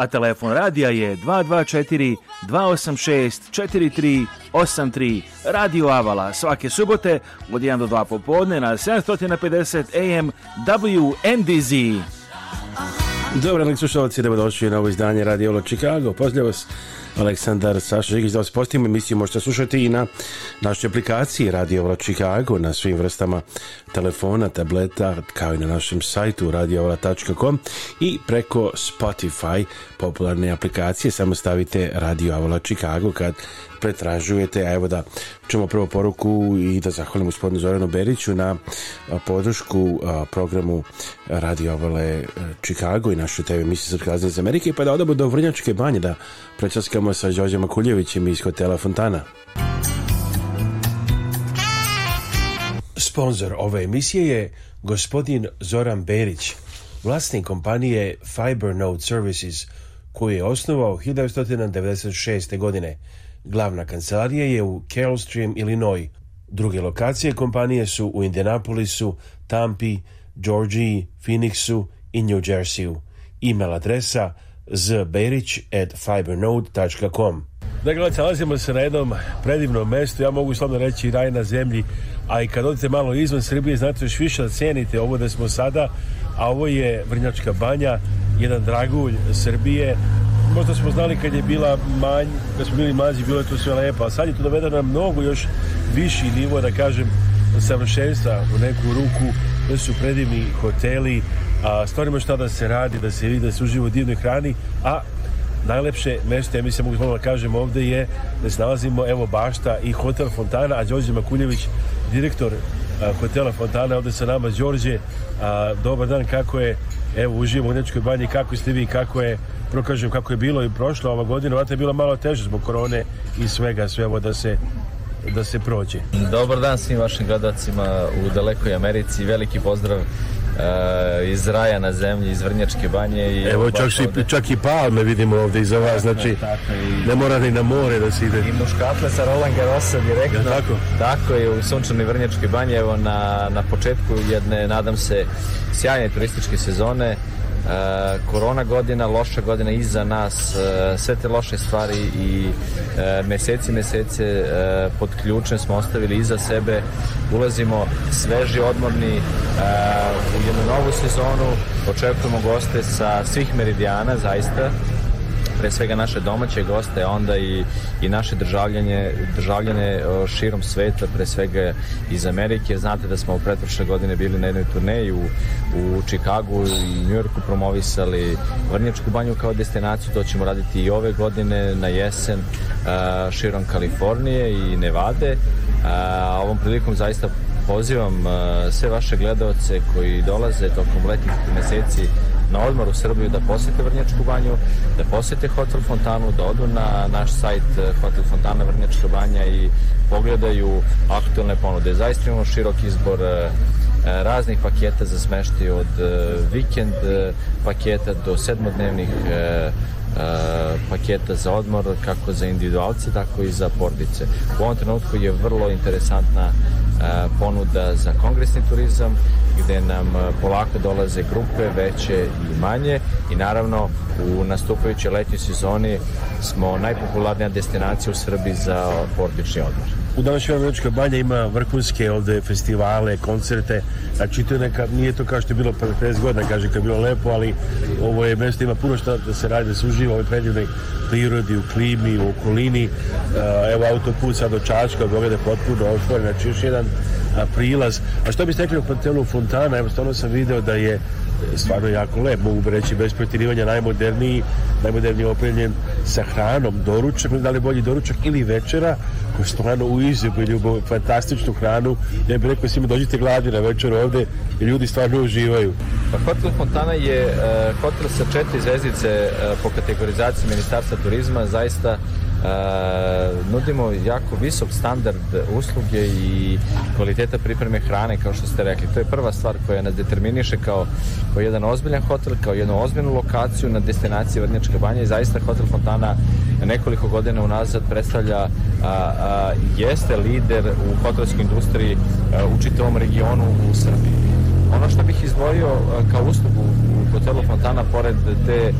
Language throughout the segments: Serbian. a telefon radija je 224 286 4383 Radio Avala svake subote od 1 do 2 popodne na 750 AM WNDZ. Dobar dan, slušalci, dobrodošli na ovo izdanje Radio Olo Chicago. Pozdrav vas Aleksandar Saša Žigić da vas postavimo emisiju možete slušati i na našoj aplikaciji Radio Ola Chicago na svim vrstama telefona, tableta kao i na našem sajtu radioavola.com i preko Spotify popularne aplikacije samo stavite Radio Avola Chicago kad pretražujete, a evo da ćemo prvo poruku i da zahvalim gospodinu Zoranu Beriću na podršku programu Radio Ovale Chicago e, i našoj TV emisiji Srpska iz Amerike, pa da odamo do Vrnjačke banje da prečaskamo sa Đorđem Makuljevićem iz hotela Fontana. Sponzor ove emisije je gospodin Zoran Berić, vlasnik kompanije Fibernode Services, koju je osnovao 1996. godine. Glavna kancelarija je u Stream, Illinois. Druge lokacije kompanije su u Indianapolisu, Tampi, Georgiji, Phoenixu i New Jerseyu. E-mail adresa zberić at fibernode.com Dakle, nalazimo se na jednom predivnom mestu, ja mogu slobno reći raj na zemlji, a i kad odete malo izvan Srbije, znate još više da cijenite ovo da smo sada, a ovo je Vrnjačka banja, jedan dragulj Srbije, možda smo znali kad je bila manj, kad smo bili mazi, bilo je to sve lepo, a sad je to dovedeno na mnogo još viši nivo, da kažem, savršenstva u neku ruku, da su predivni hoteli, a šta da se radi, da se vidi, da se uživo u divnoj hrani, a najlepše mesto, ja mislim, mogu da kažem ovdje je da se nalazimo, evo, Bašta i Hotel Fontana, a Đorđe Makuljević, direktor Hotela Fontana, ovdje sa nama, Đorđe, dobar dan, kako je, evo, uživo u Nečkoj banji, kako ste vi, kako je prokažem kako je bilo i prošlo ova godina, vata je bilo malo teže zbog korone i svega, sve ovo da se da se prođe. Dobar dan svim vašim gledacima u dalekoj Americi. Veliki pozdrav Uh, iz raja na zemlji, iz Vrnjačke banje. I Evo čak, si, ovde... čak i palme vidimo ovdje iza vas, znači ne mora ni na more da se ide. I muškatle sa Roland Garrosa direktno. Ja, tako? tako je u sunčanoj Vrnjačke banje, evo na, na početku jedne, nadam se, sjajne turističke sezone. E, korona godina, loša godina iza nas, e, sve te loše stvari i e, meseci, mesece pod ključem smo ostavili iza sebe, ulazimo sveži, odmorni u jednu novu sezonu, očekujemo goste sa svih meridijana, zaista, pre svega naše domaće goste, a onda i, i naše državljane, državljane širom sveta, pre svega iz Amerike. Znate da smo u pretprošle godine bili na jednoj turneji u, u Čikagu i Yorku promovisali Vrnjačku banju kao destinaciju. To ćemo raditi i ove godine na jesen širom Kalifornije i Nevade. ovom prilikom zaista pozivam sve vaše gledalce koji dolaze tokom letnih meseci na odmor u Srbiju, da posete Vrnjačku banju, da posete Hotel Fontanu, da odu na naš sajt eh, Hotel Fontana Vrnjačka banja i pogledaju aktualne ponude. Zaista imamo širok izbor eh, eh, raznih paketa za smeštaj od vikend paketa do sedmodnevnih Eh, paketa za odmor kako za individualce tako i za porodice. U ovom trenutku je vrlo interesantna eh, ponuda za kongresni turizam gdje nam eh, polako dolaze grupe veće i manje i naravno u nastupajućoj letnjoj sezoni smo najpopularnija destinacija u Srbiji za porodični odmor. U današnjoj Vrličkoj banja ima vrhunske ovdje festivale, koncerte, znači to neka, nije to kao što je bilo pred 50 godina, kaže, kad je bilo lepo, ali ovo je mjesto, ima puno što da se radi, da se uživa u ovoj prirodi, u klimi, u okolini, evo autoput sad do Čačka, od je potpuno otvoren, znači još jedan prilaz. A što biste rekli o hotelu Fontana, evo stvarno sam video da je stvarno jako lep, mogu reći bez pretirivanja najmoderniji, najmoderniji opremljen sa hranom, doručak, da li bolji doručak ili večera, koji stvarno u izubu fantastičnu hranu, ja bih rekao svima dođite gladi na večer ovdje i ljudi stvarno uživaju. Pa hotel Fontana je eh, hotel sa četiri zvezdice eh, po kategorizaciji Ministarstva turizma, zaista E, nudimo jako visok standard usluge i kvaliteta pripreme hrane kao što ste rekli. To je prva stvar koja nas determiniše kao, kao jedan ozbiljan hotel, kao jednu ozbiljnu lokaciju na destinaciji Vrnjačka banja i zaista Hotel Fontana nekoliko godina unazad predstavlja a, jeste lider u hotelskoj industriji a, u čitavom regionu u Srbiji. Ono što bih izdvojio kao uslugu hotelu Fontana pored te e,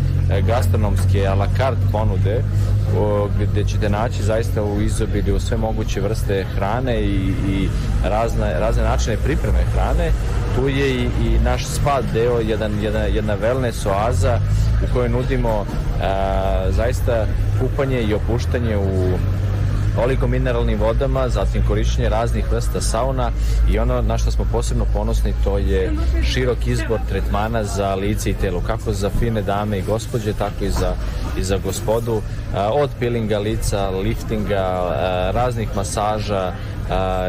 gastronomske a la carte ponude gdje ćete naći zaista u izobilju sve moguće vrste hrane i, i razne, razne načine pripreme hrane. Tu je i, i naš spa deo, jedan, jedna, jedna wellness oaza u kojoj nudimo zaista kupanje i opuštanje u toliko mineralnim vodama, zatim korištenje raznih vrsta sauna i ono na što smo posebno ponosni to je širok izbor tretmana za lice i telo, kako za fine dame i gospođe, tako i za, i za gospodu, od pilinga lica, liftinga, raznih masaža,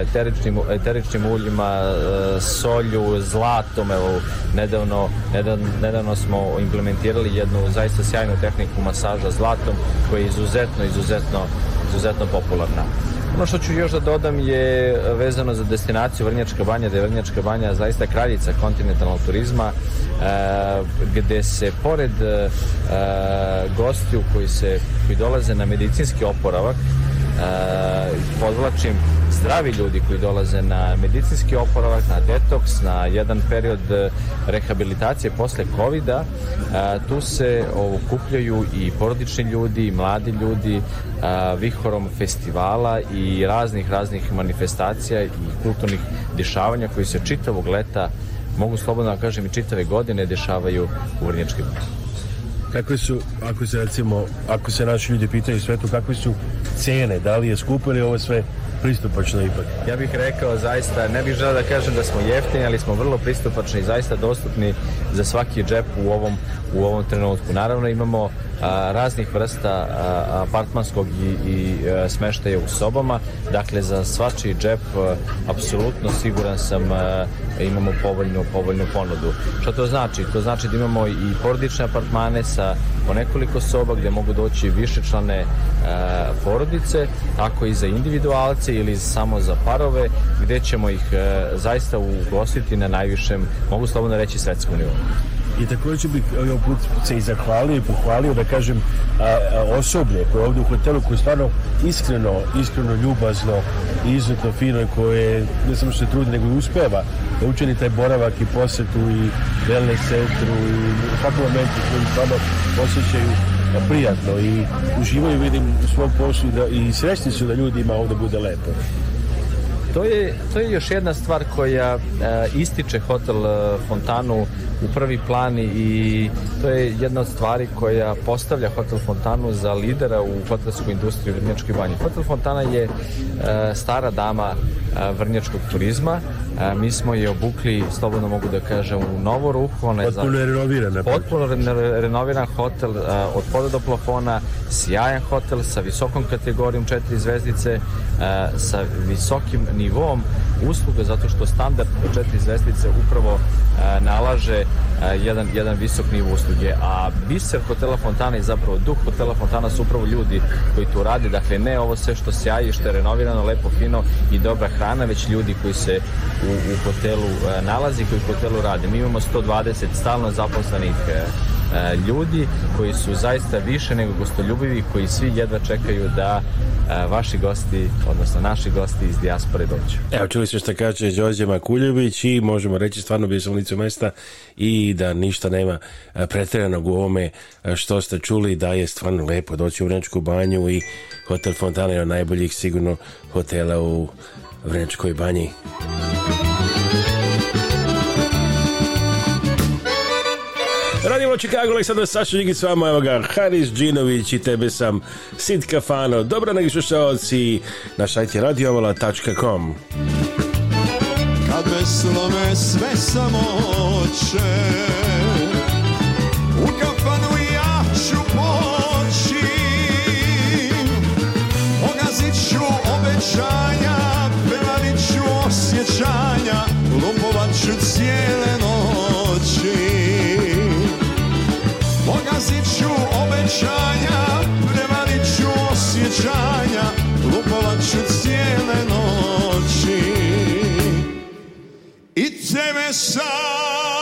eteričnim, eteričnim uljima, solju, zlatom. Evo, nedavno, nedavno, nedavno, smo implementirali jednu zaista sjajnu tehniku masaža zlatom koja je izuzetno, izuzetno izuzetno popularna. Ono što ću još da dodam je vezano za destinaciju Vrnjačka banja, da je Vrnjačka banja zaista kraljica kontinentalnog turizma, e, gde se pored e, gostiju koji, se, koji dolaze na medicinski oporavak, Eh, podvlačim zdravi ljudi koji dolaze na medicinski oporavak, na detoks, na jedan period eh, rehabilitacije posle covida. Eh, tu se okupljaju i porodični ljudi, i mladi ljudi, vihorom festivala i raznih, raznih manifestacija i kulturnih dešavanja koji se čitavog leta, mogu slobodno da kažem i čitave godine, dešavaju u Vrnječkim. Kakvi su, ako se recimo, ako se naši ljudi pitaju svetu, kako su cijene, da li je skupo ili ovo sve pristupačno ipak? Ja bih rekao zaista, ne bih žao da kažem da smo jeftini, ali smo vrlo pristupačni i zaista dostupni za svaki džep u ovom, u ovom trenutku. Naravno imamo raznih vrsta apartmanskog i, i e, smeštaja u sobama, dakle za svačiji džep e, apsolutno siguran sam e, imamo povoljnu, povoljnu ponudu. Što to znači? To znači da imamo i porodične apartmane sa po nekoliko soba gdje mogu doći više člane porodice, tako i za individualce ili samo za parove gdje ćemo ih zaista ugostiti na najvišem, mogu slobodno reći, svetskom nivou i također bih ovaj put se i zahvalio i pohvalio da kažem osoblje koje ovdje u hotelu koje je stvarno iskreno, iskreno ljubazno i izuzetno fino koje ne samo se trudi nego i uspeva da učini taj boravak i posetu i wellness centru i u svakom momentu koji stvarno osjećaju prijatno i uživaju vidim u svom poslu da, i srećni su da ljudima ovdje bude lepo. To je, to je još jedna stvar koja e, ističe hotel e, Fontanu u prvi plan i to je jedna od stvari koja postavlja Hotel Fontanu za lidera u hotelsku industriji u Vrnjačkoj banji. Hotel Fontana je e, stara dama e, vrnjačkog turizma. E, mi smo je obukli, slobodno mogu da kažem, u novo ruhu, Ona je potpuno pa. Potpuno renoviran hotel od poda do plafona, sjajan hotel sa visokom kategorijom četiri zvezdice, sa visokim nivom usluge, zato što standard četiri zvestice upravo e, nalaže e, jedan, jedan visok nivo usluge. A biser hotela Fontana i zapravo duh hotela Fontana su upravo ljudi koji tu rade. Dakle, ne ovo sve što sjaji, što je renovirano, lepo, fino i dobra hrana, već ljudi koji se u, u hotelu e, nalazi, koji u hotelu rade. Mi imamo 120 stalno zaposlenih E, ljudi koji su zaista više nego gostoljubivi, koji svi jedva čekaju da e, vaši gosti, odnosno naši gosti iz dijaspore dođu. Evo, čuli ste što kaže Đorđe Makuljević i možemo reći stvarno bi sam ulicu mesta i da ništa nema e, pretjeranog u ovome što ste čuli da je stvarno lepo doći u Vrnečku banju i hotel Fontana je od najboljih sigurno hotela u Vrenčkoj banji. Chicago, Aleksandar Sašenjik s vama, evo ga, Haris Džinović i tebe sam, Sid Kafano, dobro nego slušalci na šajti radiovala.com Kad me slome sve oče u kafanu ja ću poći, ogazit ću obećanja, prevarit ću osjećanja. se besar.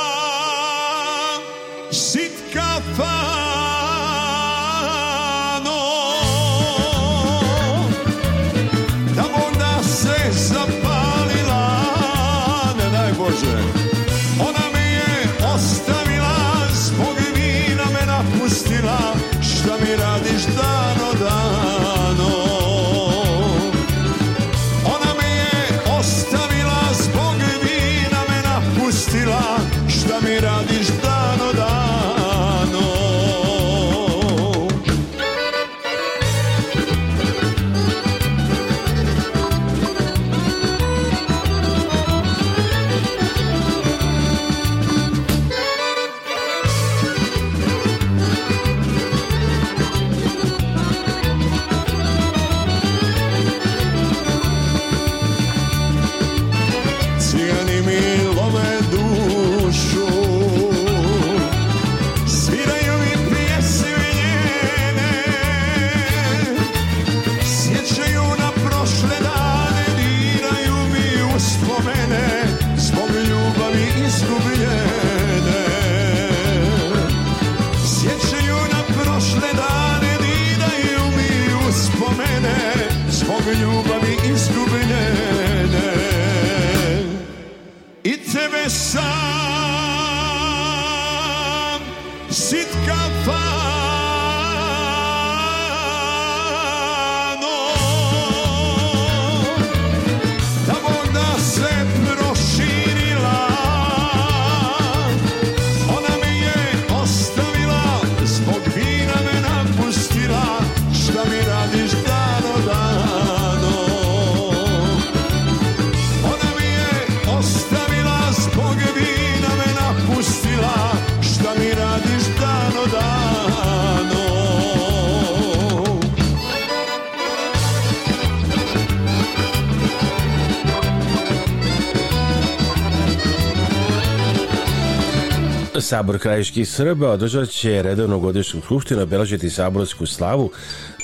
da mirada Sabor Krajiških Srba održat će redovnu godišnju skupštinu obeležiti saborsku slavu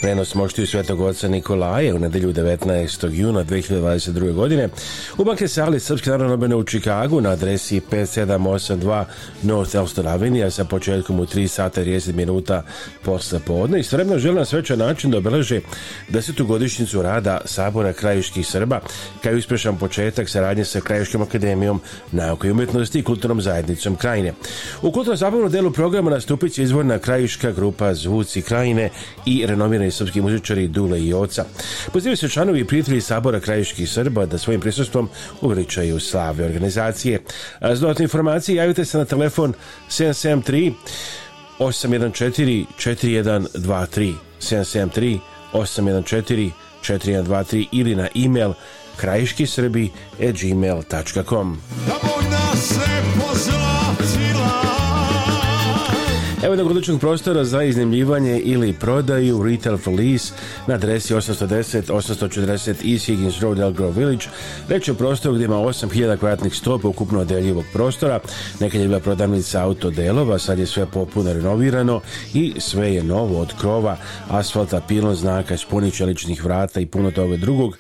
Prenos moštiju Svetog oca Nikolaje u nedelju 19. juna 2022. godine u banke sali Srpske narodne obene u Čikagu na adresi 5782 North Elston Avenue sa početkom u 3 sata 30 minuta posle podne. Istorebno želim na svećan način da obeleži desetu godišnjicu rada Sabora krajiških Srba kao i uspješan početak saradnje sa Krajiškom akademijom nauke i umjetnosti i kulturnom zajednicom Krajine. U kulturno-zabavnom delu programa nastupit će izvorna krajiška grupa Zvuci Krajine i renomirani i srpski muzičari Dule i Oca. Pozivaju se članovi i prijatelji Sabora Krajiških Srba da svojim prisustvom uveličaju slave organizacije. A, dodatne informacije javite se na telefon 773 814 4123 773 814 4123 ili na e-mail krajiškisrbi.gmail.com na sve Evo jednog odličnog prostora za iznajmljivanje ili prodaju retail for lease na adresi 810 840 East Higgins Road, Grove Village. Reč je o prostoru gdje ima 8000 kvadratnih stopa ukupno odeljivog prostora. Nekad je bila prodavnica autodelova, sad je sve popuno renovirano i sve je novo od krova, asfalta, pilon znaka, spunića ličnih vrata i puno toga drugog.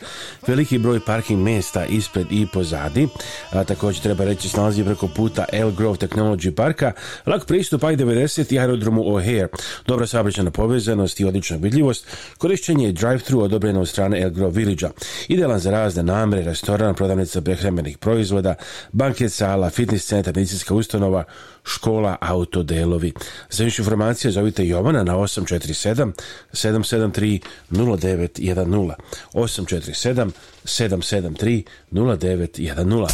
Veliki broj parking mesta ispred i pozadi. A također treba reći snalazi preko puta Grove Technology Parka. Lak pristup i 90 aerodromu O'Hare. Dobra saobraćena povezanost i odlična vidljivost, korišćenje drive-thru odobreno od strane El Grove Village-a. Idealan za razne namere, restoran, prodavnica prehrambenih proizvoda, banket sala, fitness centar, medicinska ustanova, škola autodelovi. Za više informacije zovite Jovana na 847 773 0910 847 773 0910.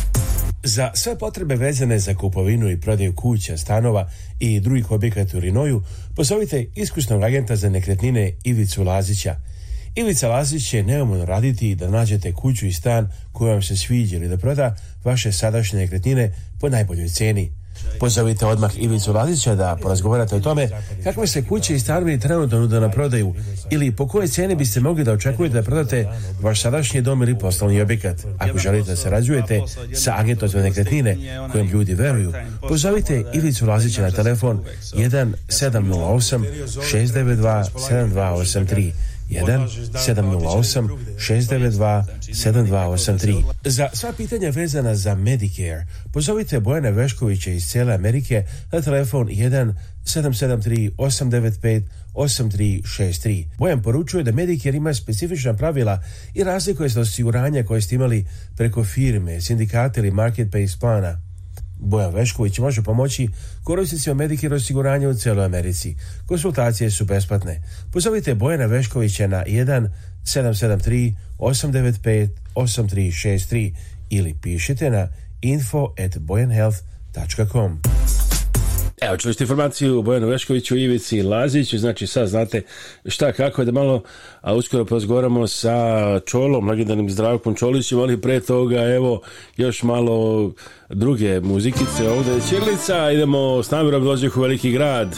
Za sve potrebe vezane za kupovinu i prodaju kuća, stanova i drugih objekata u Rinoju, pozovite iskusnog agenta za nekretnine Ivicu Lazića. Ivica Lazić će neumno raditi da nađete kuću i stan koji vam se sviđa ili da proda vaše sadašnje nekretnine po najboljoj ceni. Pozovite odmah Ivicu Lazića da porazgovarate o tome kakve se kuće i stanovi trenutno nude na prodaju ili po koje cijene biste mogli da očekujete da prodate vaš sadašnji dom ili poslovni objekat. Ako želite da sarađujete sa agentom za nekretnine kojem ljudi veruju, pozovite Ivicu Lazića na telefon 1708 692 7283. 1 708 692 7283. Za sva pitanja vezana za Medicare pozovite Bojana Veškovića iz cijele Amerike na telefon 1 773 895 8363. Bojan poručuje da Medicare ima specifična pravila i razlikuje se od osiguranja koje ste imali preko firme, sindikata ili marketplace plana. Bojan Vešković može pomoći korisnicima Medicare osiguranja u cijeloj Americi. Konsultacije su besplatne. Pozovite Bojana Veškovića na 1 773 895 8363 ili pišite na info at bojanhealth.com. Evo, čuli ste informaciju o Bojanu Veškoviću, Ivici Laziću, znači sad znate šta, kako je da malo, a uskoro pozgoramo sa Čolom, legendarnim Zdravkom Čolićem, ali pre toga, evo, još malo druge muzikice, ovdje je Čirlica, idemo s namirom u veliki grad.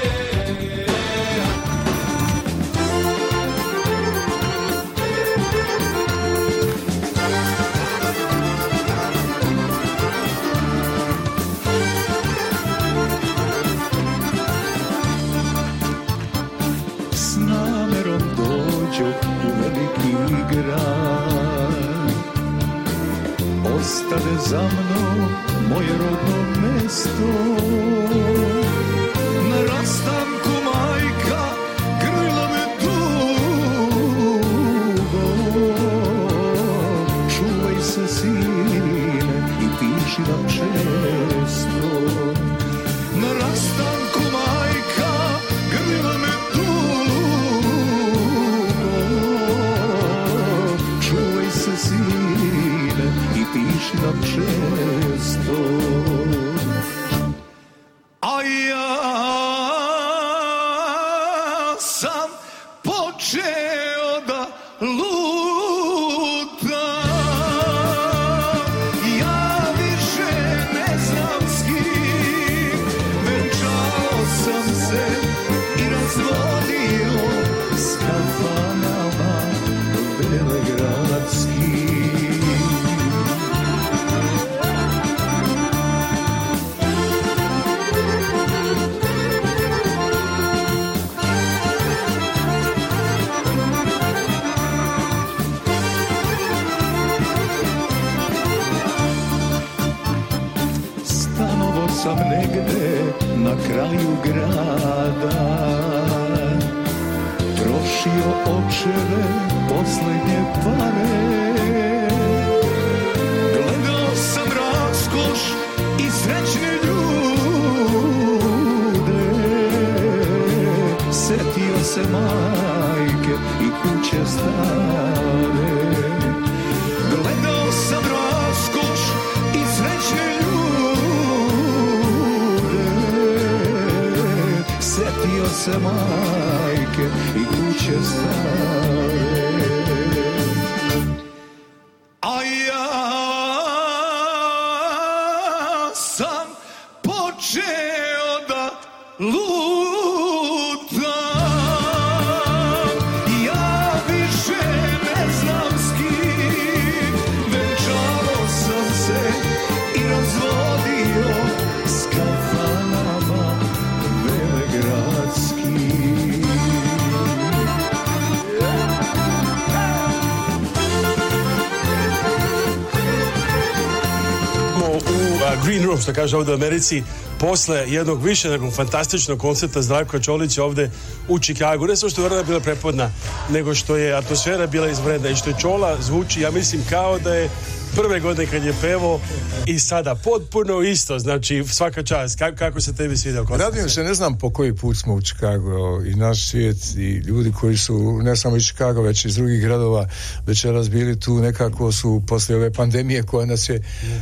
Sto što kaže ovdje u Americi, posle jednog više nego fantastičnog koncerta Zdravka Čolića ovdje u Čikagu. Ne samo što je vrna bila prepodna, nego što je atmosfera bila izvredna i što je Čola zvuči, ja mislim, kao da je prve godine kad je pevo i sada potpuno isto, znači svaka čast, kako, se tebi koncert? Radim se, ne znam po koji put smo u Chicago i naš svijet i ljudi koji su ne samo iz Chicago, već iz drugih gradova večeras bili tu, nekako su poslije ove pandemije koja nas je mm. e,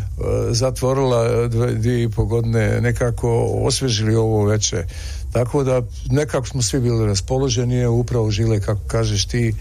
zatvorila e, dvije, dvije i po godine, nekako osvežili ovo veče. Tako da nekako smo svi bili raspoloženi, upravo žile, kako kažeš ti,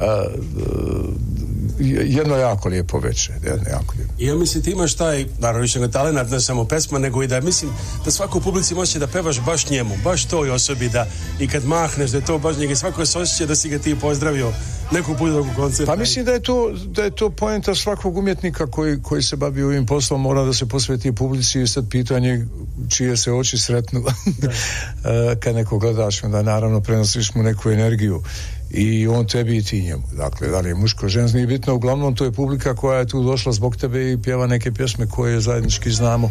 E, jedno jako lijepo veče. Jedno jako lijepo. ja mislim ti imaš taj, naravno više ne talenat, ne samo pesma, nego i da mislim da svako u publici može da pevaš baš njemu, baš toj osobi da i kad mahneš da je to baš njega i svako se osjeća da si ga ti pozdravio neku put u koncertu. Pa mislim da je to, da je to poenta svakog umjetnika koji, se bavi ovim poslom mora da se posveti publici i sad pitanje čije se oči sretnu e, kad neko gledaš onda naravno prenosiš mu neku energiju i on tebi i ti njemu. Dakle, da li je muško, žensko, nije bitno. Uglavnom, to je publika koja je tu došla zbog tebe i pjeva neke pjesme koje zajednički znamo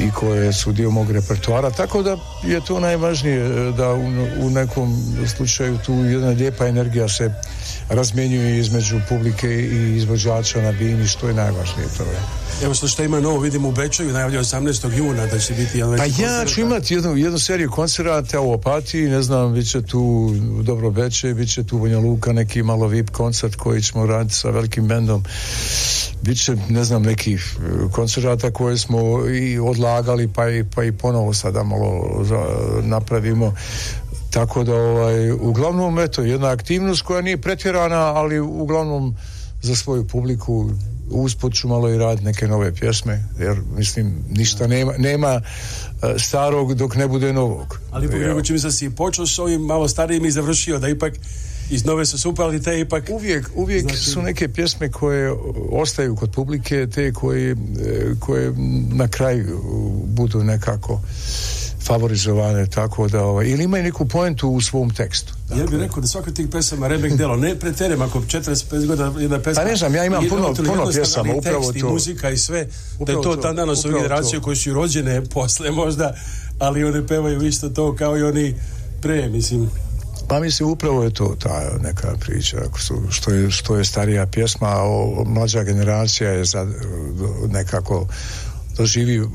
i koje su dio mog repertoara, tako da je to najvažnije e, da u, nekom slučaju tu jedna lijepa energija se razmjenjuje između publike i izvođača na bini, što je najvažnije to je. Evo što što ima novo, vidim u Bečaju, najavlja 18. juna da će biti Pa ja ću imati jednu, jednu seriju koncerata u Opatiji, ne znam, bit će tu Dobro Beče, bit će tu banja Luka, neki malo VIP koncert koji ćemo raditi sa velikim bendom. Bit će, ne znam, nekih e, koncerata koje smo i odla odlagali pa i, pa i ponovo sada malo napravimo tako da ovaj, uglavnom eto jedna aktivnost koja nije pretjerana ali uglavnom za svoju publiku usput ću malo i rad neke nove pjesme jer mislim ništa nema, nema e, starog dok ne bude novog ali nego mi se si počeo s ovim malo starijim i završio da ipak iz nove su super, ali te ipak... Uvijek, uvijek znači- su neke pjesme koje ostaju kod publike, te koje, e, koje na kraju e, budu nekako favorizovane, tako da ovaj, ili imaju neku poentu u svom tekstu. Dakle. Ja bih rekao da svaka tih pjesama Rebek delo, ne preterem ako 45 godina jedna pjesma Pa ne znam, ja imam puno, puno pjesama, upravo I muzika i sve, da je to, dan danas su generaciju koji su rođene posle možda, ali one pevaju isto to kao i oni pre, mislim. Pa mislim, upravo je to ta neka priča, što je, što je starija pjesma, a o, mlađa generacija je za, nekako doživi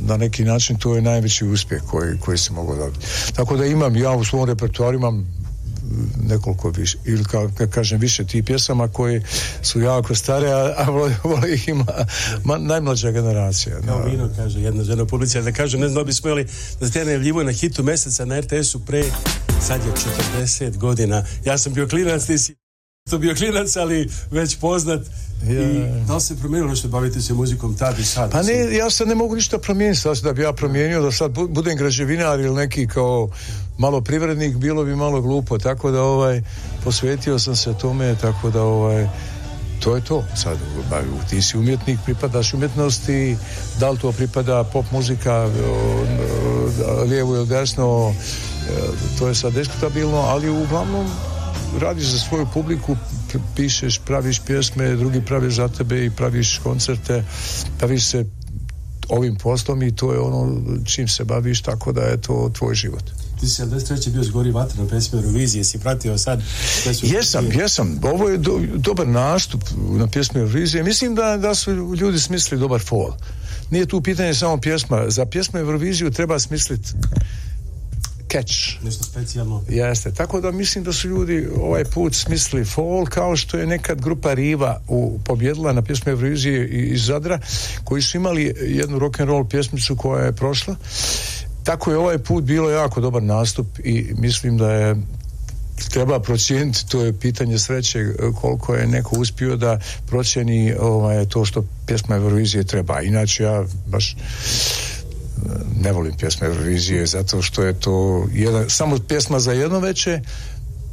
na neki način to je najveći uspjeh koji, koji se mogu dobiti. Tako da imam, ja u svom repertuaru imam nekoliko više, ili kad kažem više tih pjesama koje su jako stare, a, a ih ima najmlađa generacija. Kao da. vino, kaže jedna žena policija da kaže, ne znam, bi jeli da ste na hitu Meseca na RTS-u pre Sad je 40 godina. Ja sam bio klinac, ti si to bio klinac, ali već poznat. I da li se promijenilo što bavite se muzikom tad i sad? Pa ne, ja se ne mogu ništa promijeniti sad da bi ja promijenio, da sad budem građevinar ili neki kao malo privrednik, bilo bi malo glupo, tako da ovaj, posvetio sam se tome, tako da ovaj, to je to. Sad, ti si umjetnik, pripadaš umjetnosti, da li to pripada pop muzika, lijevo ili desno, E, to je sad diskutabilno, ali uglavnom radiš za svoju publiku, pišeš, praviš pjesme, drugi pravi za tebe i praviš koncerte, praviš se ovim poslom i to je ono čim se baviš, tako da je to tvoj život. Ti si 73. bio zgori vatra na pjesmi Eurovizije, si pratio sad? Su... Jesam, jesam. Ovo je dobar nastup na pjesmi Eurovizije. Mislim da, da su ljudi smislili dobar fol. Nije tu pitanje samo pjesma. Za pjesmu Euroviziju treba smisliti catch. Nešto specijalno. Jeste. Tako da mislim da su ljudi ovaj put smislili fall kao što je nekad grupa Riva u, pobjedila na pjesmu Eurovizije iz Zadra koji su imali jednu rock and roll pjesmicu koja je prošla. Tako je ovaj put bilo jako dobar nastup i mislim da je treba procijeniti, to je pitanje sreće koliko je neko uspio da procijeni ovaj, to što pjesma Eurovizije treba. Inače ja baš ne volim pjesme Eurovizije zato što je to jedan, samo pjesma za jedno veče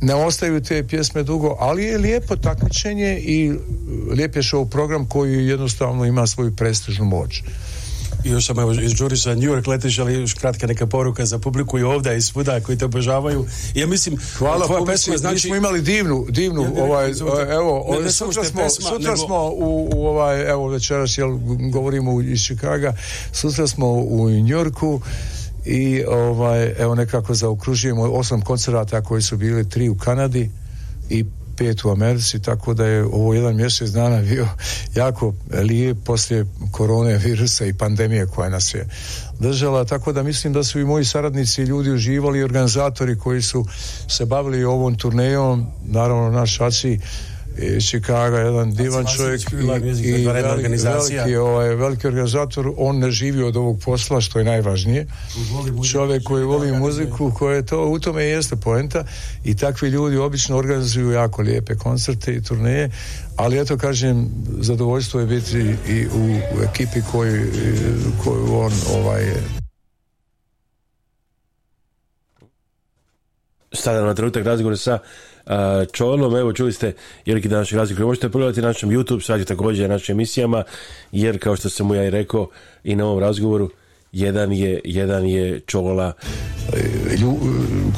ne ostaju te pjesme dugo, ali je lijepo takmičenje i lijep je show program koji jednostavno ima svoju prestižnu moć još sam evo iz sa New York letiš, ali još kratka neka poruka za publiku i ovdje i svuda koji te obožavaju. Ja mislim, hvala tvoja pesma znači... Mi smo imali divnu, divnu, ovaj, e, evo, sutra, smo, u, u, ovaj, evo večeras, jel, govorimo iz Čikaga, sutra smo u New Yorku, i ovaj, evo nekako zaokružujemo osam koncerata koji su bili tri u Kanadi i pet u Americi, tako da je ovo jedan mjesec dana bio jako lijep poslije korone virusa i pandemije koja nas je držala, tako da mislim da su i moji saradnici i ljudi uživali i organizatori koji su se bavili ovom turnejom, naravno naš Aci i Chicago, jedan znači, divan čovjek i, i ovaj, veliki, organizator, on ne živi od ovog posla, što je najvažnije. Čovjek koji voli muziku, koje to, u tome i jeste poenta i takvi ljudi obično organizuju jako lijepe koncerte i turneje, ali eto kažem, zadovoljstvo je biti i u ekipi koju, koju on ovaj, Sada na trenutak razgovor sa čolom. Evo čuli ste Jeliki današnji razlik koji možete pogledati na našem YouTube, sad također na našim emisijama, jer kao što sam mu ja i rekao i na ovom razgovoru, jedan je, jedan je čola e, e,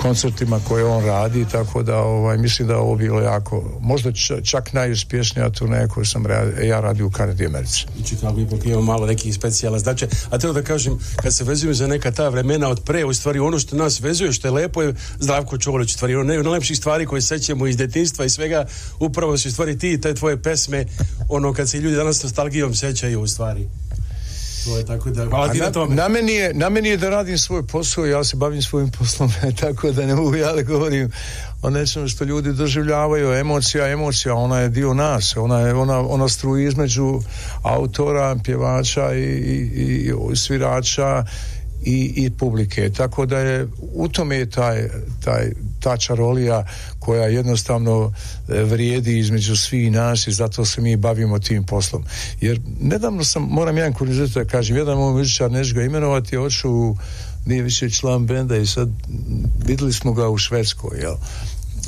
koncertima koje on radi tako da ovaj, mislim da ovo bilo jako možda čak najuspješnija tu koju sam ja radio u Kanadi Americi i malo nekih specijala znači, a treba da kažem kad se vezuju za neka ta vremena od pre u stvari ono što nas vezuje što je lepo je Zdravko Čolić stvari ono najlepših stvari koje sećamo iz detinjstva i svega upravo su stvari ti i te tvoje pesme ono kad se ljudi danas nostalgijom sećaju u stvari tako da na, meni, je, da radim svoj posao, ja se bavim svojim poslom, tako da ne mogu ja da govorim o nečem što ljudi doživljavaju, emocija, emocija, ona je dio nas, ona, je, ona, ona struji između autora, pjevača i, i, i svirača i, i publike, tako da je u tome je taj, taj ta čarolija koja jednostavno e, vrijedi između svih nas i zato se mi bavimo tim poslom. Jer nedavno sam, moram jedan kurizator da kažem, jedan moj muzičar, neću ga imenovati, oču nije više član benda i sad vidjeli smo ga u Švedskoj, jel?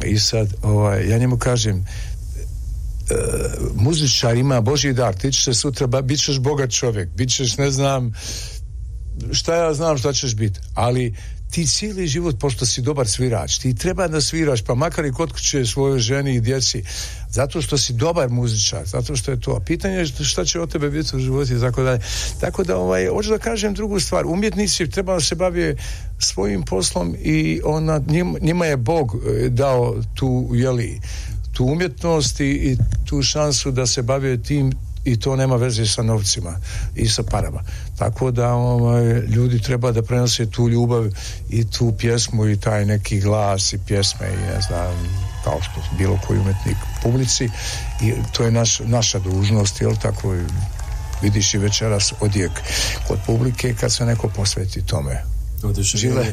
I sad, ovaj, ja njemu kažem, E, muzičar ima Boži dar, ti ćeš se sutra, bit ćeš bogat čovjek, bit ćeš, ne znam, šta ja znam šta ćeš biti, ali ti cijeli život, pošto si dobar svirač, ti treba da sviraš, pa makar i kod kuće svojoj ženi i djeci, zato što si dobar muzičar, zato što je to. Pitanje je šta će od tebe biti u životu i tako dalje. Tako da, ovaj, hoću da kažem drugu stvar. Umjetnici treba se bavije svojim poslom i ona, njima je Bog e, dao tu, jeli, tu umjetnost i, i tu šansu da se bave tim i to nema veze sa novcima i sa parama. Tako da ovaj, ljudi treba da prenose tu ljubav i tu pjesmu i taj neki glas i pjesme i ne znam kao što bilo koji umetnik publici i to je naš, naša dužnost jel tako vidiš i večeras odjek kod publike kad se neko posveti tome Žile,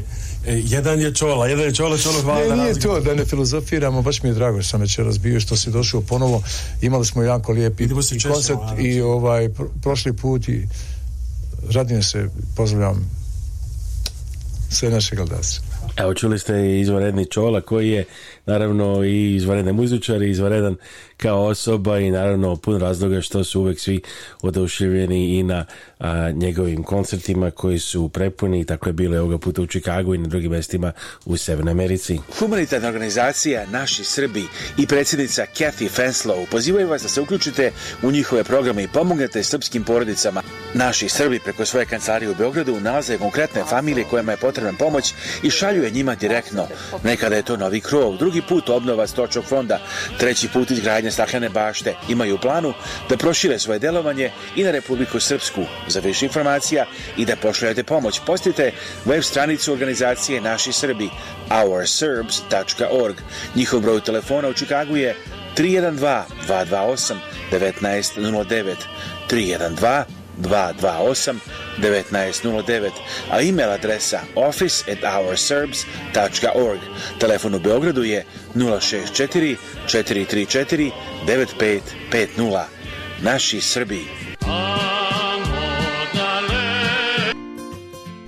E, jedan je čola, jedan je čola, čola hvala. Ne, nije to, da ne filozofiramo, baš mi je drago što sam večeras bio, što si došao ponovo. Imali smo jako lijepi i koncert i ovaj, prošli put i radim se pozdravljam sve naše gledalce. Evo čuli ste i izvanredni čola koji je naravno i izvanredan muzičar i izvanredan kao osoba i naravno pun razloga što su uvek svi oduševljeni i na njegovim koncertima koji su prepuni i tako je bilo ovoga puta u Čikagu i na drugim mestima u Severnoj Americi. Humanitarna organizacija Naši Srbi i predsjednica Kathy Fenslow pozivaju vas da se uključite u njihove programe i pomognete srpskim porodicama. Naši Srbi preko svoje kancelarije u Beogradu nalaze konkretne familije kojima je potrebna pomoć i šaljuje njima direktno. Nekada je to novi krov, drugi put obnova stočnog fonda, treći put izgradnja staklene bašte. Imaju planu da prošire svoje delovanje i na Republiku Srpsku. Za više informacija i da pošaljete pomoć, postite web stranicu organizacije Naši Srbi, ourserbs.org. Njihov broj telefona u Čikagu je 312 228 1909 312 228 1909, a e-mail adresa office at Telefon u Beogradu je 064 434 9550. Naši Srbi.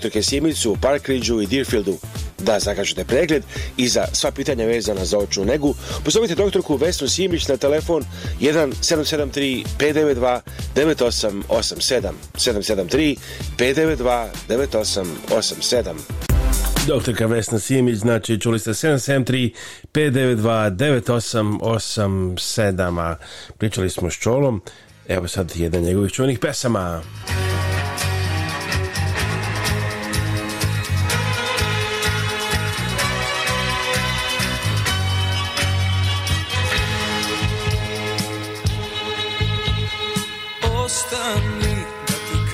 dr. Kesimicu u Parkridgeu i Deerfieldu. Da zakažete pregled i za sva pitanja vezana za očnu negu, pozovite doktorku Vesnu Simić na telefon 1773 592 9887 773 592 9887 Doktorka Vesna Simić, znači čuli ste 773-592-9887, pričali smo s Čolom, evo sad jedan njegovih čuvanih pesama.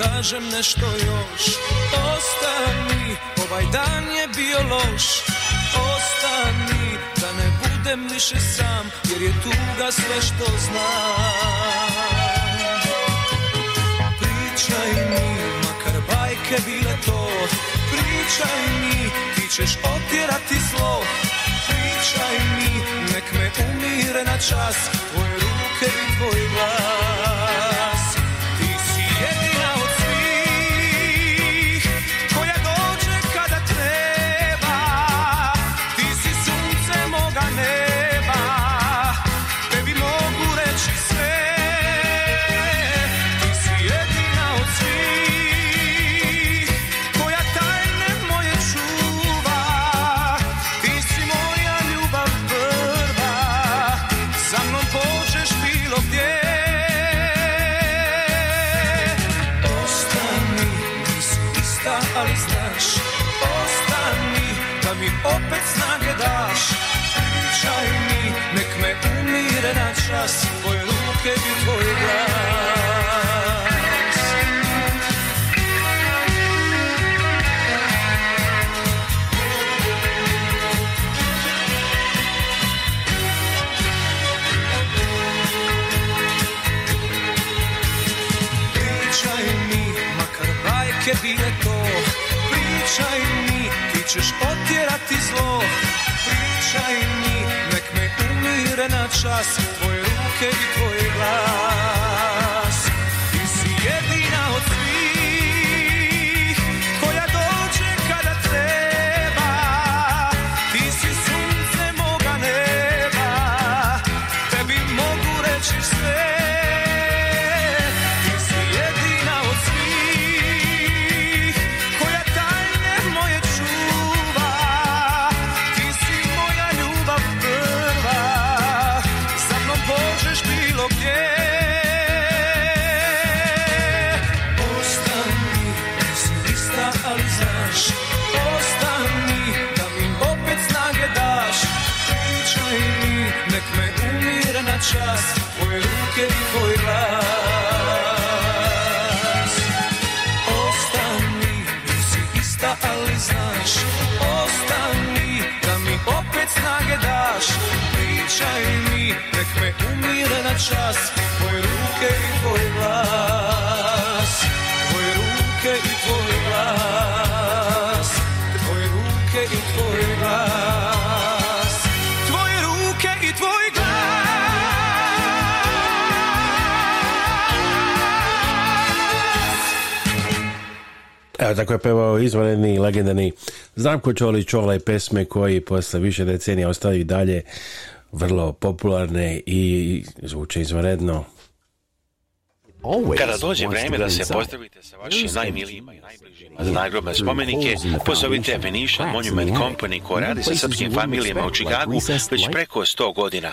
kažem nešto još Ostani, ovaj dan je bio loš Ostani, da ne budem više sam Jer je tuga sve što znam Pričaj mi, makar bajke bile to Pričaj mi, ti ćeš otjerati zlo Pričaj mi, nek me umire na čas Tvoje ruke i tvoj glas I trust you? na Tvoje ruke i tvoj glas Ostani, nisi ista ali znaš Ostani, da mi opet snage daš Pričaj mi, nek me umire na čas Tvoje ruke i tvoj glas Tvoje ruke i tvoj glas Tvoje ruke i tvoj glas Evo tako je pevao izvanredni legendarni Zdravko Čola ovaj i pesme koji posle više decenija ostaju i dalje vrlo popularne i zvuče izvanredno. Kada dođe vreme da se pozdravite sa vašim najmilijima i najbližima za nagrobne spomenike, pozovite Venetian Monument Company koja radi sa srpskim familijama u Čikagu već preko 100 godina.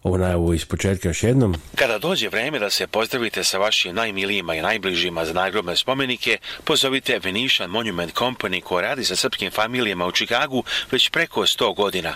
ovo najavu iz početka još jednom. Kada dođe vrijeme da se pozdravite sa vašim najmilijima i najbližima za nagrobne spomenike, pozovite Venetian Monument Company koja radi sa srpskim familijama u Čikagu već preko 100 godina.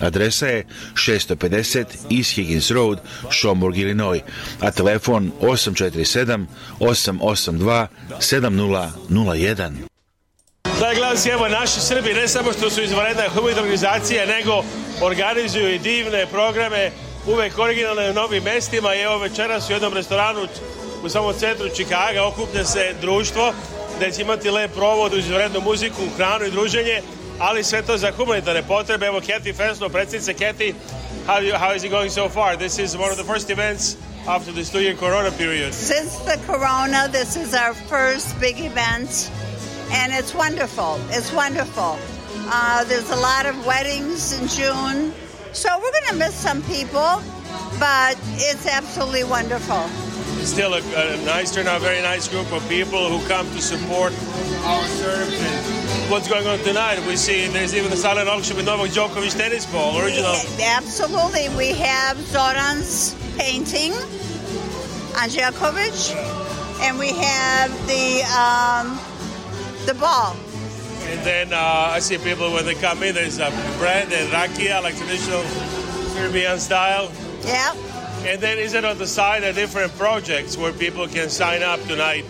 Adresa je 650 East Higgins Road, Schomburg, Illinois, a telefon 847 882 7001. Taj glas je evo naši Srbi ne samo što su izvanredna humanitarna organizacija, nego organizuju i divne programe, uvek originalne u novim mestima i evo večeras u jednom restoranu u samom centru Čikaga okuplja se društvo gdje će imati lep provod uz izvanrednu muziku, hranu i druženje ali sve to za humanitarne potrebe. Evo, Kathy Fesno, predsjednice Kathy, how, you, how is it going so far? This is one of the first events after this two-year corona period. Since the corona, this is our first big event, and it's wonderful. It's wonderful. Uh, there's a lot of weddings in June, so we're going to miss some people, but it's absolutely wonderful. Still a, a nice turnout, very nice group of people who come to support our service what's going on tonight. We see there's even a silent auction with Novak Djokovic tennis ball, original. absolutely. We have Zoran's painting on Djokovic, and we have the um, the ball. And then uh, I see people when they come in, there's a bread and rakia, like traditional Serbian style. Yeah. And then is it on the side are different projects where people can sign up tonight?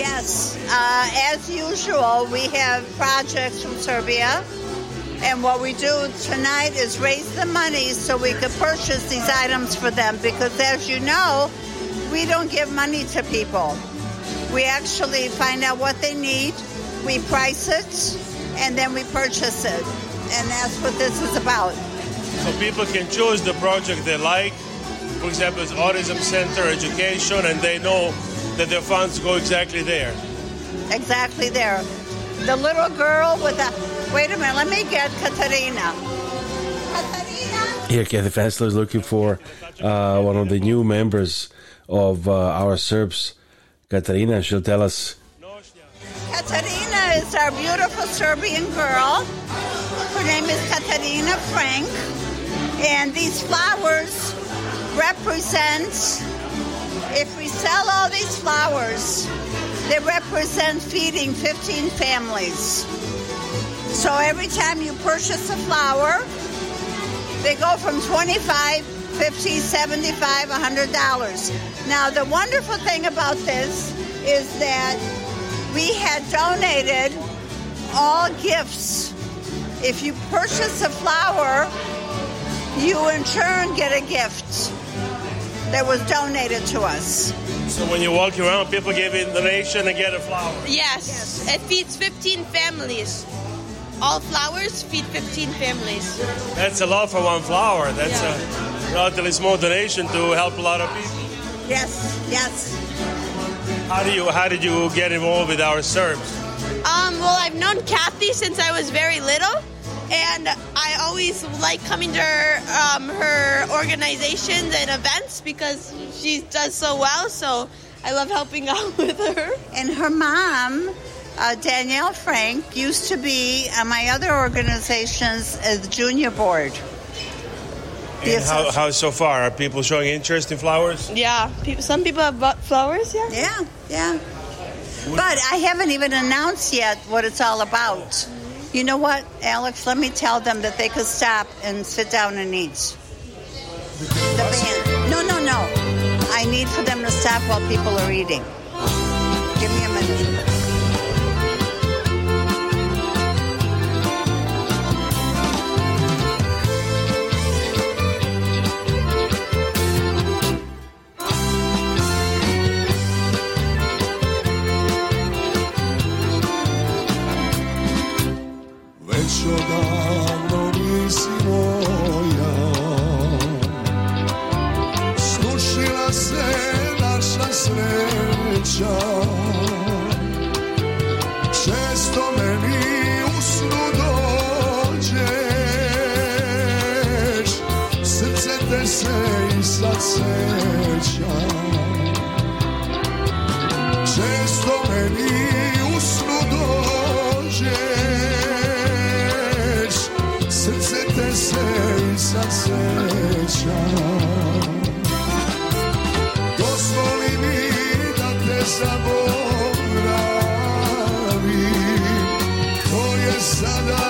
Yes, uh, as usual, we have projects from Serbia. And what we do tonight is raise the money so we could purchase these items for them because, as you know, we don't give money to people. We actually find out what they need, we price it, and then we purchase it. And that's what this is about. So people can choose the project they like. For example, it's Autism Center Education, and they know that their funds go exactly there. Exactly there. The little girl with the. Wait a minute, let me get Katerina. Katerina! Here, Kathy Fessler is looking for uh, one of the new members of uh, our Serbs. Katerina, she'll tell us. Katerina is our beautiful Serbian girl. Her name is Katerina Frank. And these flowers represent if we sell all these flowers, they represent feeding 15 families. So every time you purchase a flower, they go from 25 50 75 100 dollars now the wonderful thing about this is that we had donated all gifts if you purchase a flower you in turn get a gift that was donated to us. So when you walk around, people give in the donation and get a flower? Yes. yes. It feeds 15 families. All flowers feed 15 families. That's a lot for one flower. That's yeah. a relatively small donation to help a lot of people. Yes, yes. How do you? How did you get involved with our service? Um, well, I've known Kathy since I was very little and I always like coming to her, um, her organizations and events because she does so well. So I love helping out with her. And her mom, uh, Danielle Frank, used to be on uh, my other organizations as uh, junior board. And how, how so far? Are people showing interest in flowers? Yeah, people, some people have bought flowers. Yeah, yeah, yeah. But I haven't even announced yet what it's all about. You know what, Alex? Let me tell them that they could stop and sit down and eat. The band. No, no, no. I need for them to stop while people are eating. Give me a minute. osjećaj Često meni u snu dođeš Srce te se i sad seća Dozvoli mi da te zaboravim To je sada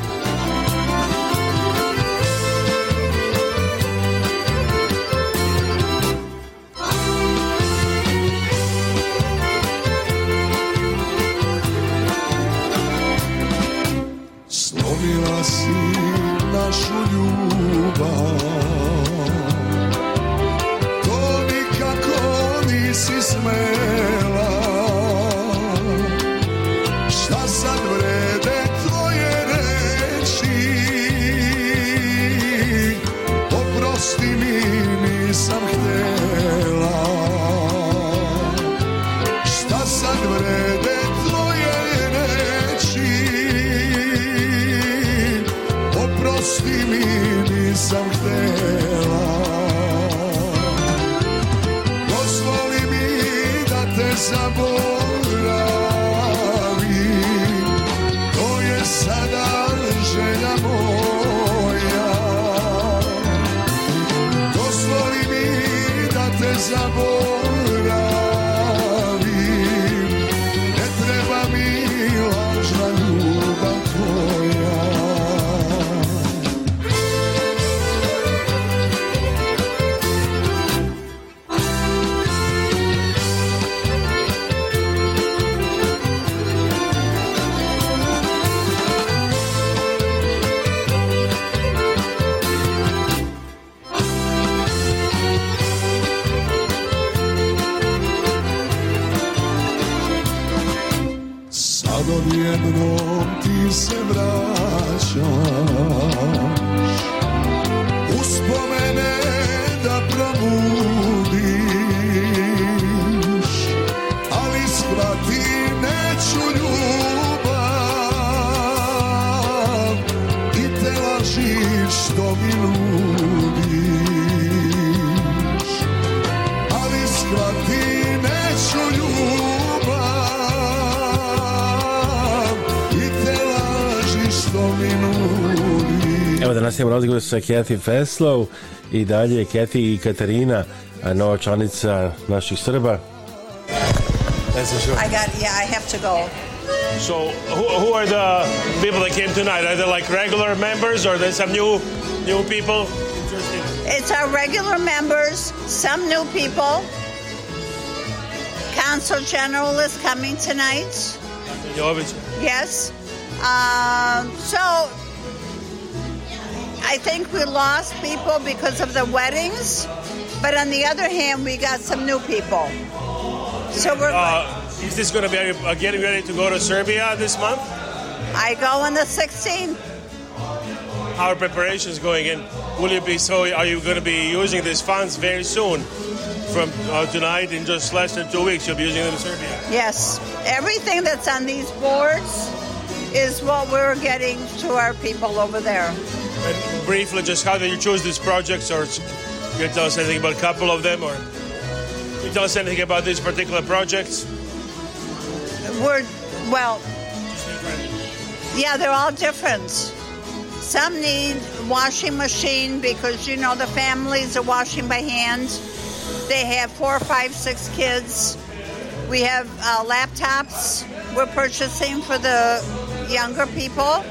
sa Kathy Feslow i dalje Kathy i Katarina, nova članica naših Srba. I got, yeah, I have to go. So, who, who are the people that came tonight? Are they like regular members or there's some new, new people? It's our regular members, some new people. Council General is coming tonight. Yes. Uh, so I think we lost people because of the weddings, but on the other hand, we got some new people. So we're. Uh, is this going to be uh, getting ready to go to Serbia this month? I go on the 16th. How are preparations going? And will you be so? Are you going to be using these funds very soon? From uh, tonight, in just less than two weeks, you'll be using them in Serbia. Yes, everything that's on these boards is what we're getting to our people over there. And briefly, just how did you choose these projects, or can you tell us anything about a couple of them, or can you tell us anything about these particular projects? We're well. Yeah, they're all different. Some need washing machine because you know the families are washing by hand. They have four, five, six kids. We have uh, laptops we're purchasing for the younger people.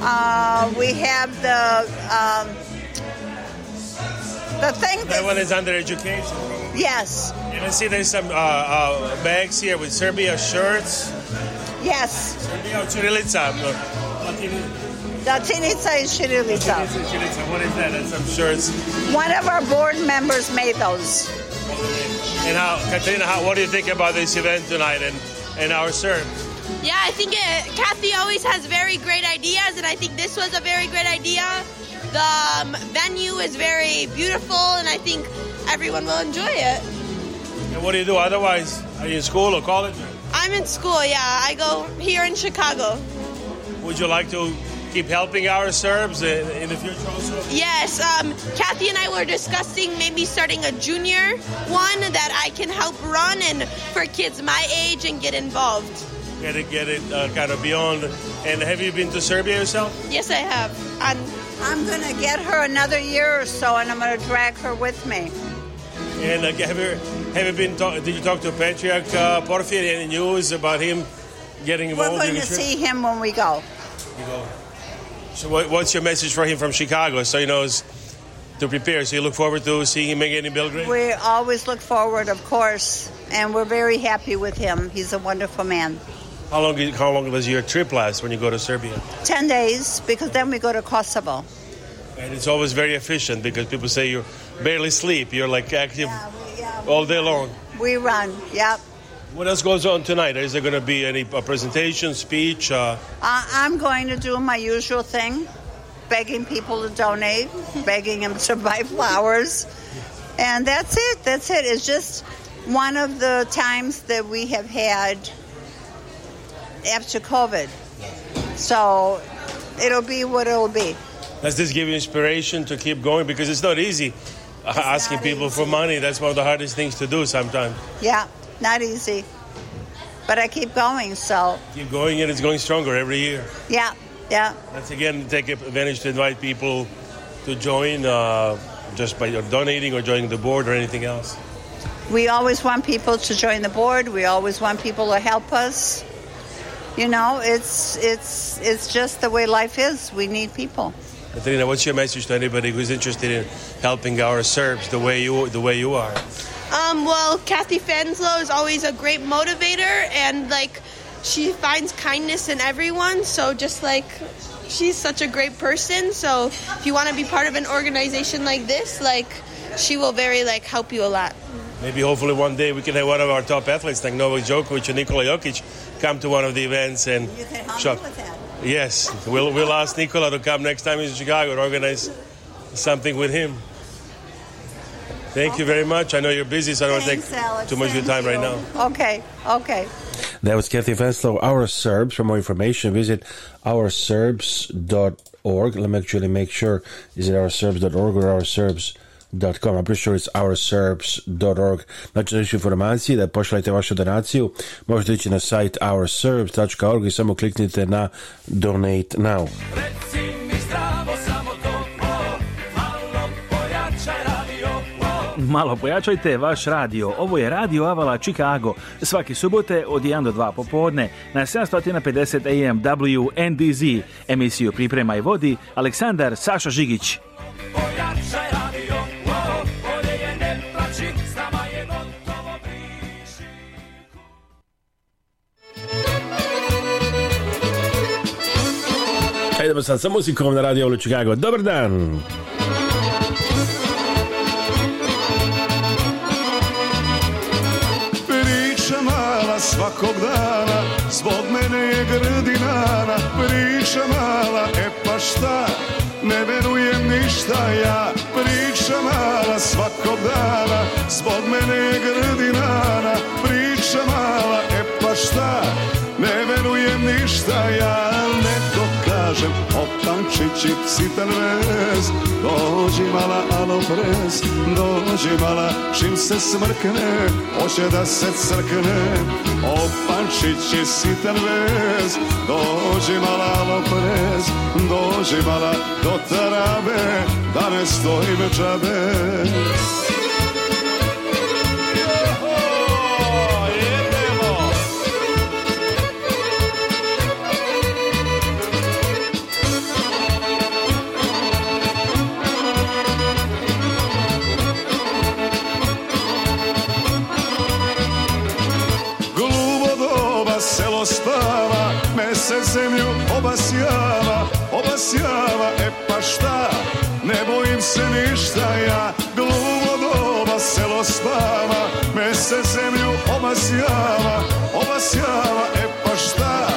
Uh, we have the um, the thing. That one is under education. Yes. You can see there's some uh, uh, bags here with Serbia shirts. Yes. Serbia Chirilica. Latinica Chirilica. is Chirilica. What is that? That's some shirts. One of our board members made those. And how, Katrina, how, what do you think about this event tonight and, and our Serbs? Yeah, I think it, Kathy always has very great ideas, and I think this was a very great idea. The um, venue is very beautiful, and I think everyone will enjoy it. And what do you do otherwise? Are you in school or college? I'm in school, yeah. I go here in Chicago. Would you like to keep helping our Serbs in the future also? Yes, um, Kathy and I were discussing maybe starting a junior one that I can help run and for kids my age and get involved got to get it, uh, got to beyond. And have you been to Serbia yourself? Yes, I have. I'm, I'm going to get her another year or so, and I'm going to drag her with me. And uh, have you have you been? Talk, did you talk to Patriarch uh, Porfir? Any news about him getting involved? We're going in to see him when we go. You go. So, what, what's your message for him from Chicago? So he knows to prepare. So you look forward to seeing him again in Belgrade? We always look forward, of course, and we're very happy with him. He's a wonderful man. How long, how long was your trip last when you go to Serbia? 10 days, because then we go to Kosovo. And it's always very efficient because people say you barely sleep. You're like active yeah, we, yeah, all day long. We run, yep. What else goes on tonight? Is there going to be any presentation, speech? Uh... Uh, I'm going to do my usual thing begging people to donate, begging them to buy flowers. And that's it. That's it. It's just one of the times that we have had after COVID. So it'll be what it'll be. Does this give you inspiration to keep going? Because it's not easy uh, it's asking not people easy. for money. That's one of the hardest things to do sometimes. Yeah, not easy. But I keep going, so. Keep going, and it's going stronger every year. Yeah, yeah. Let's again take advantage to invite people to join uh, just by donating or joining the board or anything else. We always want people to join the board. We always want people to help us you know, it's it's it's just the way life is. We need people. Katerina, what's your message to anybody who's interested in helping our Serbs the way you the way you are? Um, well, Kathy Fanslow is always a great motivator, and like she finds kindness in everyone. So just like she's such a great person, so if you want to be part of an organization like this, like she will very like help you a lot maybe hopefully one day we can have one of our top athletes like Novak Djokovic and Nikola Jokic come to one of the events and you can help shop. With that. Yes, we'll, we'll ask Nikola to come next time he's in Chicago to organize something with him. Thank okay. you very much. I know you're busy, so I don't take Alex. too much of your time you. right now. Okay, okay. That was Kathy Veslow, Our Serbs. For more information, visit ourserbs.org. Let me actually make sure. Is it ourserbs.org or ourserbs.org? Com. I'm pretty sure it's ourserbs.org. Znači, više informacije da pošaljete vašu donaciju. Možete ići na sajt ourserbs.org i samo kliknite na Donate Now. Malo pojačajte vaš radio. Ovo je Radio Avala Chicago. Svaki subote od 1 do 2 popodne na 750 AM WNDZ. Emisiju priprema i vodi Aleksandar Saša Žigić. Pojačaj Idemo sad sa muzikom na Radio Olu Chicago. Dobar dan! Priča mala svakog dana, zbog mene je grdinana. Priča mala, e pa šta, ne verujem ništa ja. Priča mala svakog dana, zbog mene je grdinana. Priča mala, e pa šta, ne verujem ništa ja kažem si sitan vez Dođi mala alopres Dođi mala čim se smrkne Hoće da se crkne Opančići sitan vez Dođi mala alopres Dođi mala do tarabe Da ne stoji me čabe zemlju obasjava, obasjava, e pa šta, ne bojim se ništa ja, glumo doba selo spava, me se zemlju obasjava, obasjava, e pa šta,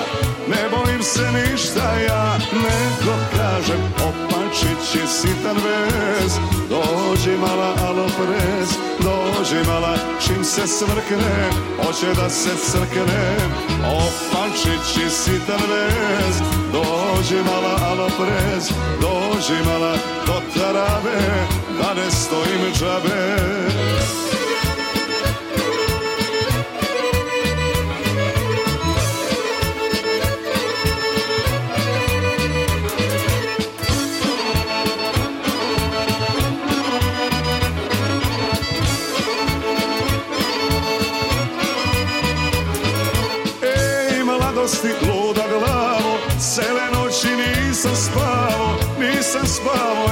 ne bojim se ništa ja, nego kažem opet kočići sitan vez Dođi mala aloprez, dođi mala Čim se svrkne, hoće da se crkne O pančići sitan vez Dođi mala aloprez, dođi mala Do da ne stojim džabe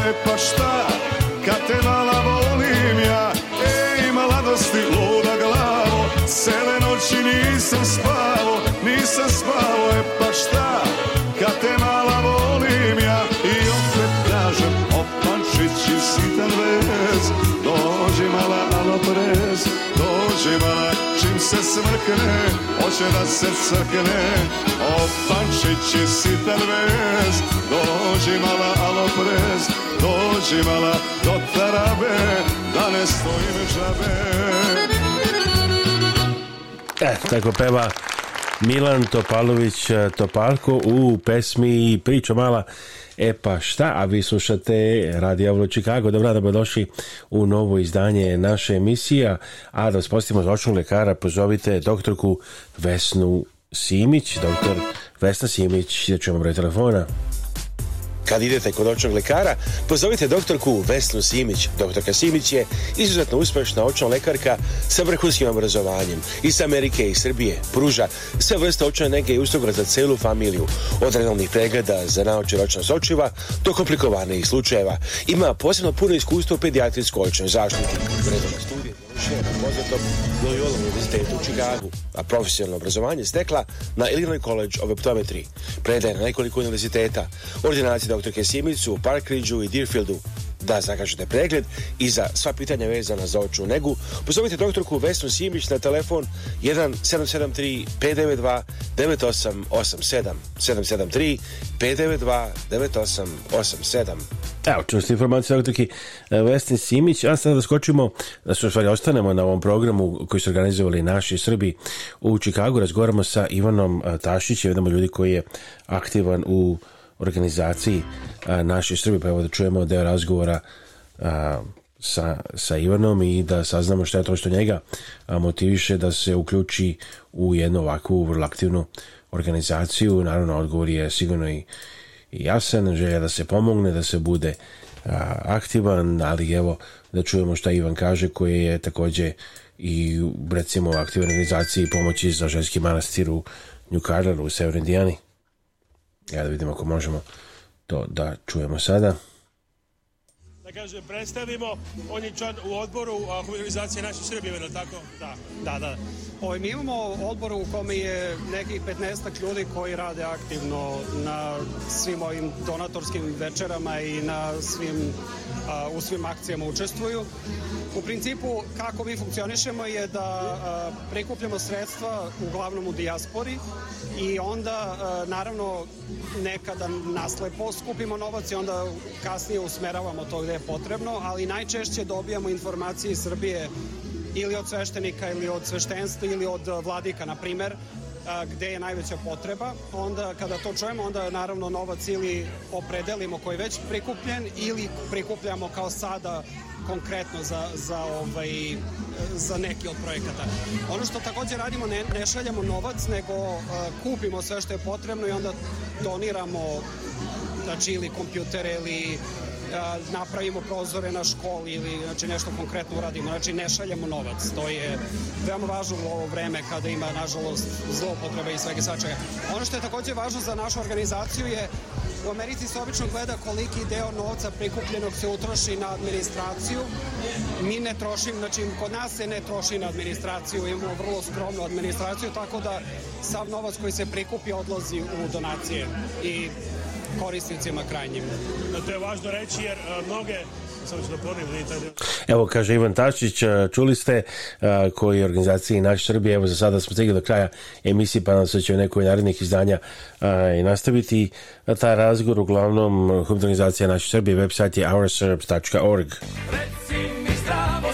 je pa šta, kad te mala volim ja, ej mladosti, luda glavo, cele noći nisam spavo, nisam spavo, e pa šta, kad te mala volim ja, i opet kažem, opančići sitan vez, dođi mala prez, dođi mala se smrkne, hoće da se crkne O pančići si vez, dođi mala aloprez Dođi mala do tarabe, da ne stojim žabe E, tako peva Milan Topalović e, Topalko u pesmi Priča mala E pa šta, a vi slušate Radio Avlo Čikago. Dobro, da došli u novo izdanje naše emisije. A da spostimo zločnog lekara, pozovite doktorku Vesnu Simić, doktor Vesna Simić, da ćemo broj telefona. Kad idete kod očnog lekara, pozovite doktorku Vesnu Simić. Doktorka Simić je izuzetno uspješna očna lekarka sa vrhunskim obrazovanjem iz Amerike i Srbije. Pruža sve vrste očne nege i usluga za celu familiju. Od redovnih pregleda za naoče ročna sočiva do komplikovanih slučajeva. Ima posebno puno iskustvo u pedijatrijskoj očnoj zaštiti. Loyola univerzitetu u Chicagu, a profesionalno obrazovanje stekla na Illinois College of Optometry. Predaje na nekoliko univerziteta, ordinacije doktorke Simicu u i Deerfieldu, da zakažete pregled i za sva pitanja vezana za očnu negu. Pozovite doktorku Vesnu Simić na telefon 1773 592 9887 773 592 9887 Evo, čuli ste informaciju doktorki e, Vesni Simić, a sada da skočimo, da e, se u stvari ostanemo na ovom programu koji su organizovali naši Srbi u Čikagu. Razgovaramo sa Ivanom e, Tašićem, jednom od ljudi koji je aktivan u organizaciji naši Srbi, pa evo da čujemo deo razgovora sa, sa Ivanom i da saznamo šta je to što njega motiviše da se uključi u jednu ovakvu vrlo aktivnu organizaciju. Naravno, odgovor je sigurno i jasan, želja da se pomogne, da se bude aktivan, ali evo da čujemo šta Ivan kaže koji je također i recimo u aktivnoj organizaciji pomoći za ženski manastir u Njukarlaru u Severnoj Indijani. Ja da vidimo ako možemo to da čujemo sada da kažem, predstavimo. On je u odboru organizacije naših Srbije, tako? Da, da, da. Ovaj, mi imamo odbor u kome je nekih 15 ljudi koji rade aktivno na svim ovim donatorskim večerama i na svim u svim akcijama učestvuju. U principu kako mi funkcionišemo je da prikupljamo sredstva uglavnom u dijaspori i onda naravno nekada naslepo skupimo novac i onda kasnije usmeravamo to gdje je potrebno, ali najčešće dobijamo informacije iz Srbije ili od sveštenika ili od sveštenstva ili od vladika, na primjer, gdje je najveća potreba. Onda kada to čujemo, onda naravno novac ili opredelimo koji je već prikupljen ili prikupljamo kao sada konkretno za, za, ovaj, za neki od projekata. Ono što također radimo, ne, ne šaljamo novac, nego kupimo sve što je potrebno i onda doniramo znači ili kompjutere ili napravimo prozore na školi ili znači, nešto konkretno uradimo. Znači ne šaljemo novac. To je veoma važno u ovo vreme kada ima nažalost zloupotrebe i svega svačega. Ono što je također važno za našu organizaciju je u Americi se obično gleda koliki deo novca prikupljenog se utroši na administraciju. Mi ne trošimo, znači kod nas se ne troši na administraciju, imamo vrlo skromnu administraciju, tako da sav novac koji se prikupi odlazi u donacije. I korisnicima krajnjim. To je važno reći jer e, mnoge Evo kaže Ivan Tašić, e, čuli ste e, koji je organizaciji Naš Srbije, evo za sada smo stigli do kraja emisije, pa nam se će u nekoj narednih izdanja i nastaviti ta razgovor, uglavnom organizacija Naš Srbije, website je ourserbs.org. Reci mi zdravo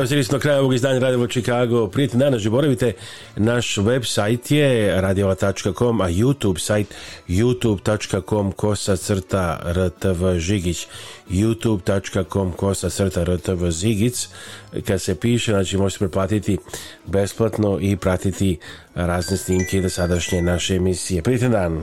Evo se na kraju ovog izdanja radio Chicago. Prijeti dana, boravite. Naš web sajt je radiola.com, a YouTube sajt youtube.com kosa crta rtv žigić youtube.com kosa crta rtv žigić kad se piše, znači možete preplatiti besplatno i pratiti razne snimke i sadašnje naše emisije. Prijeti dan!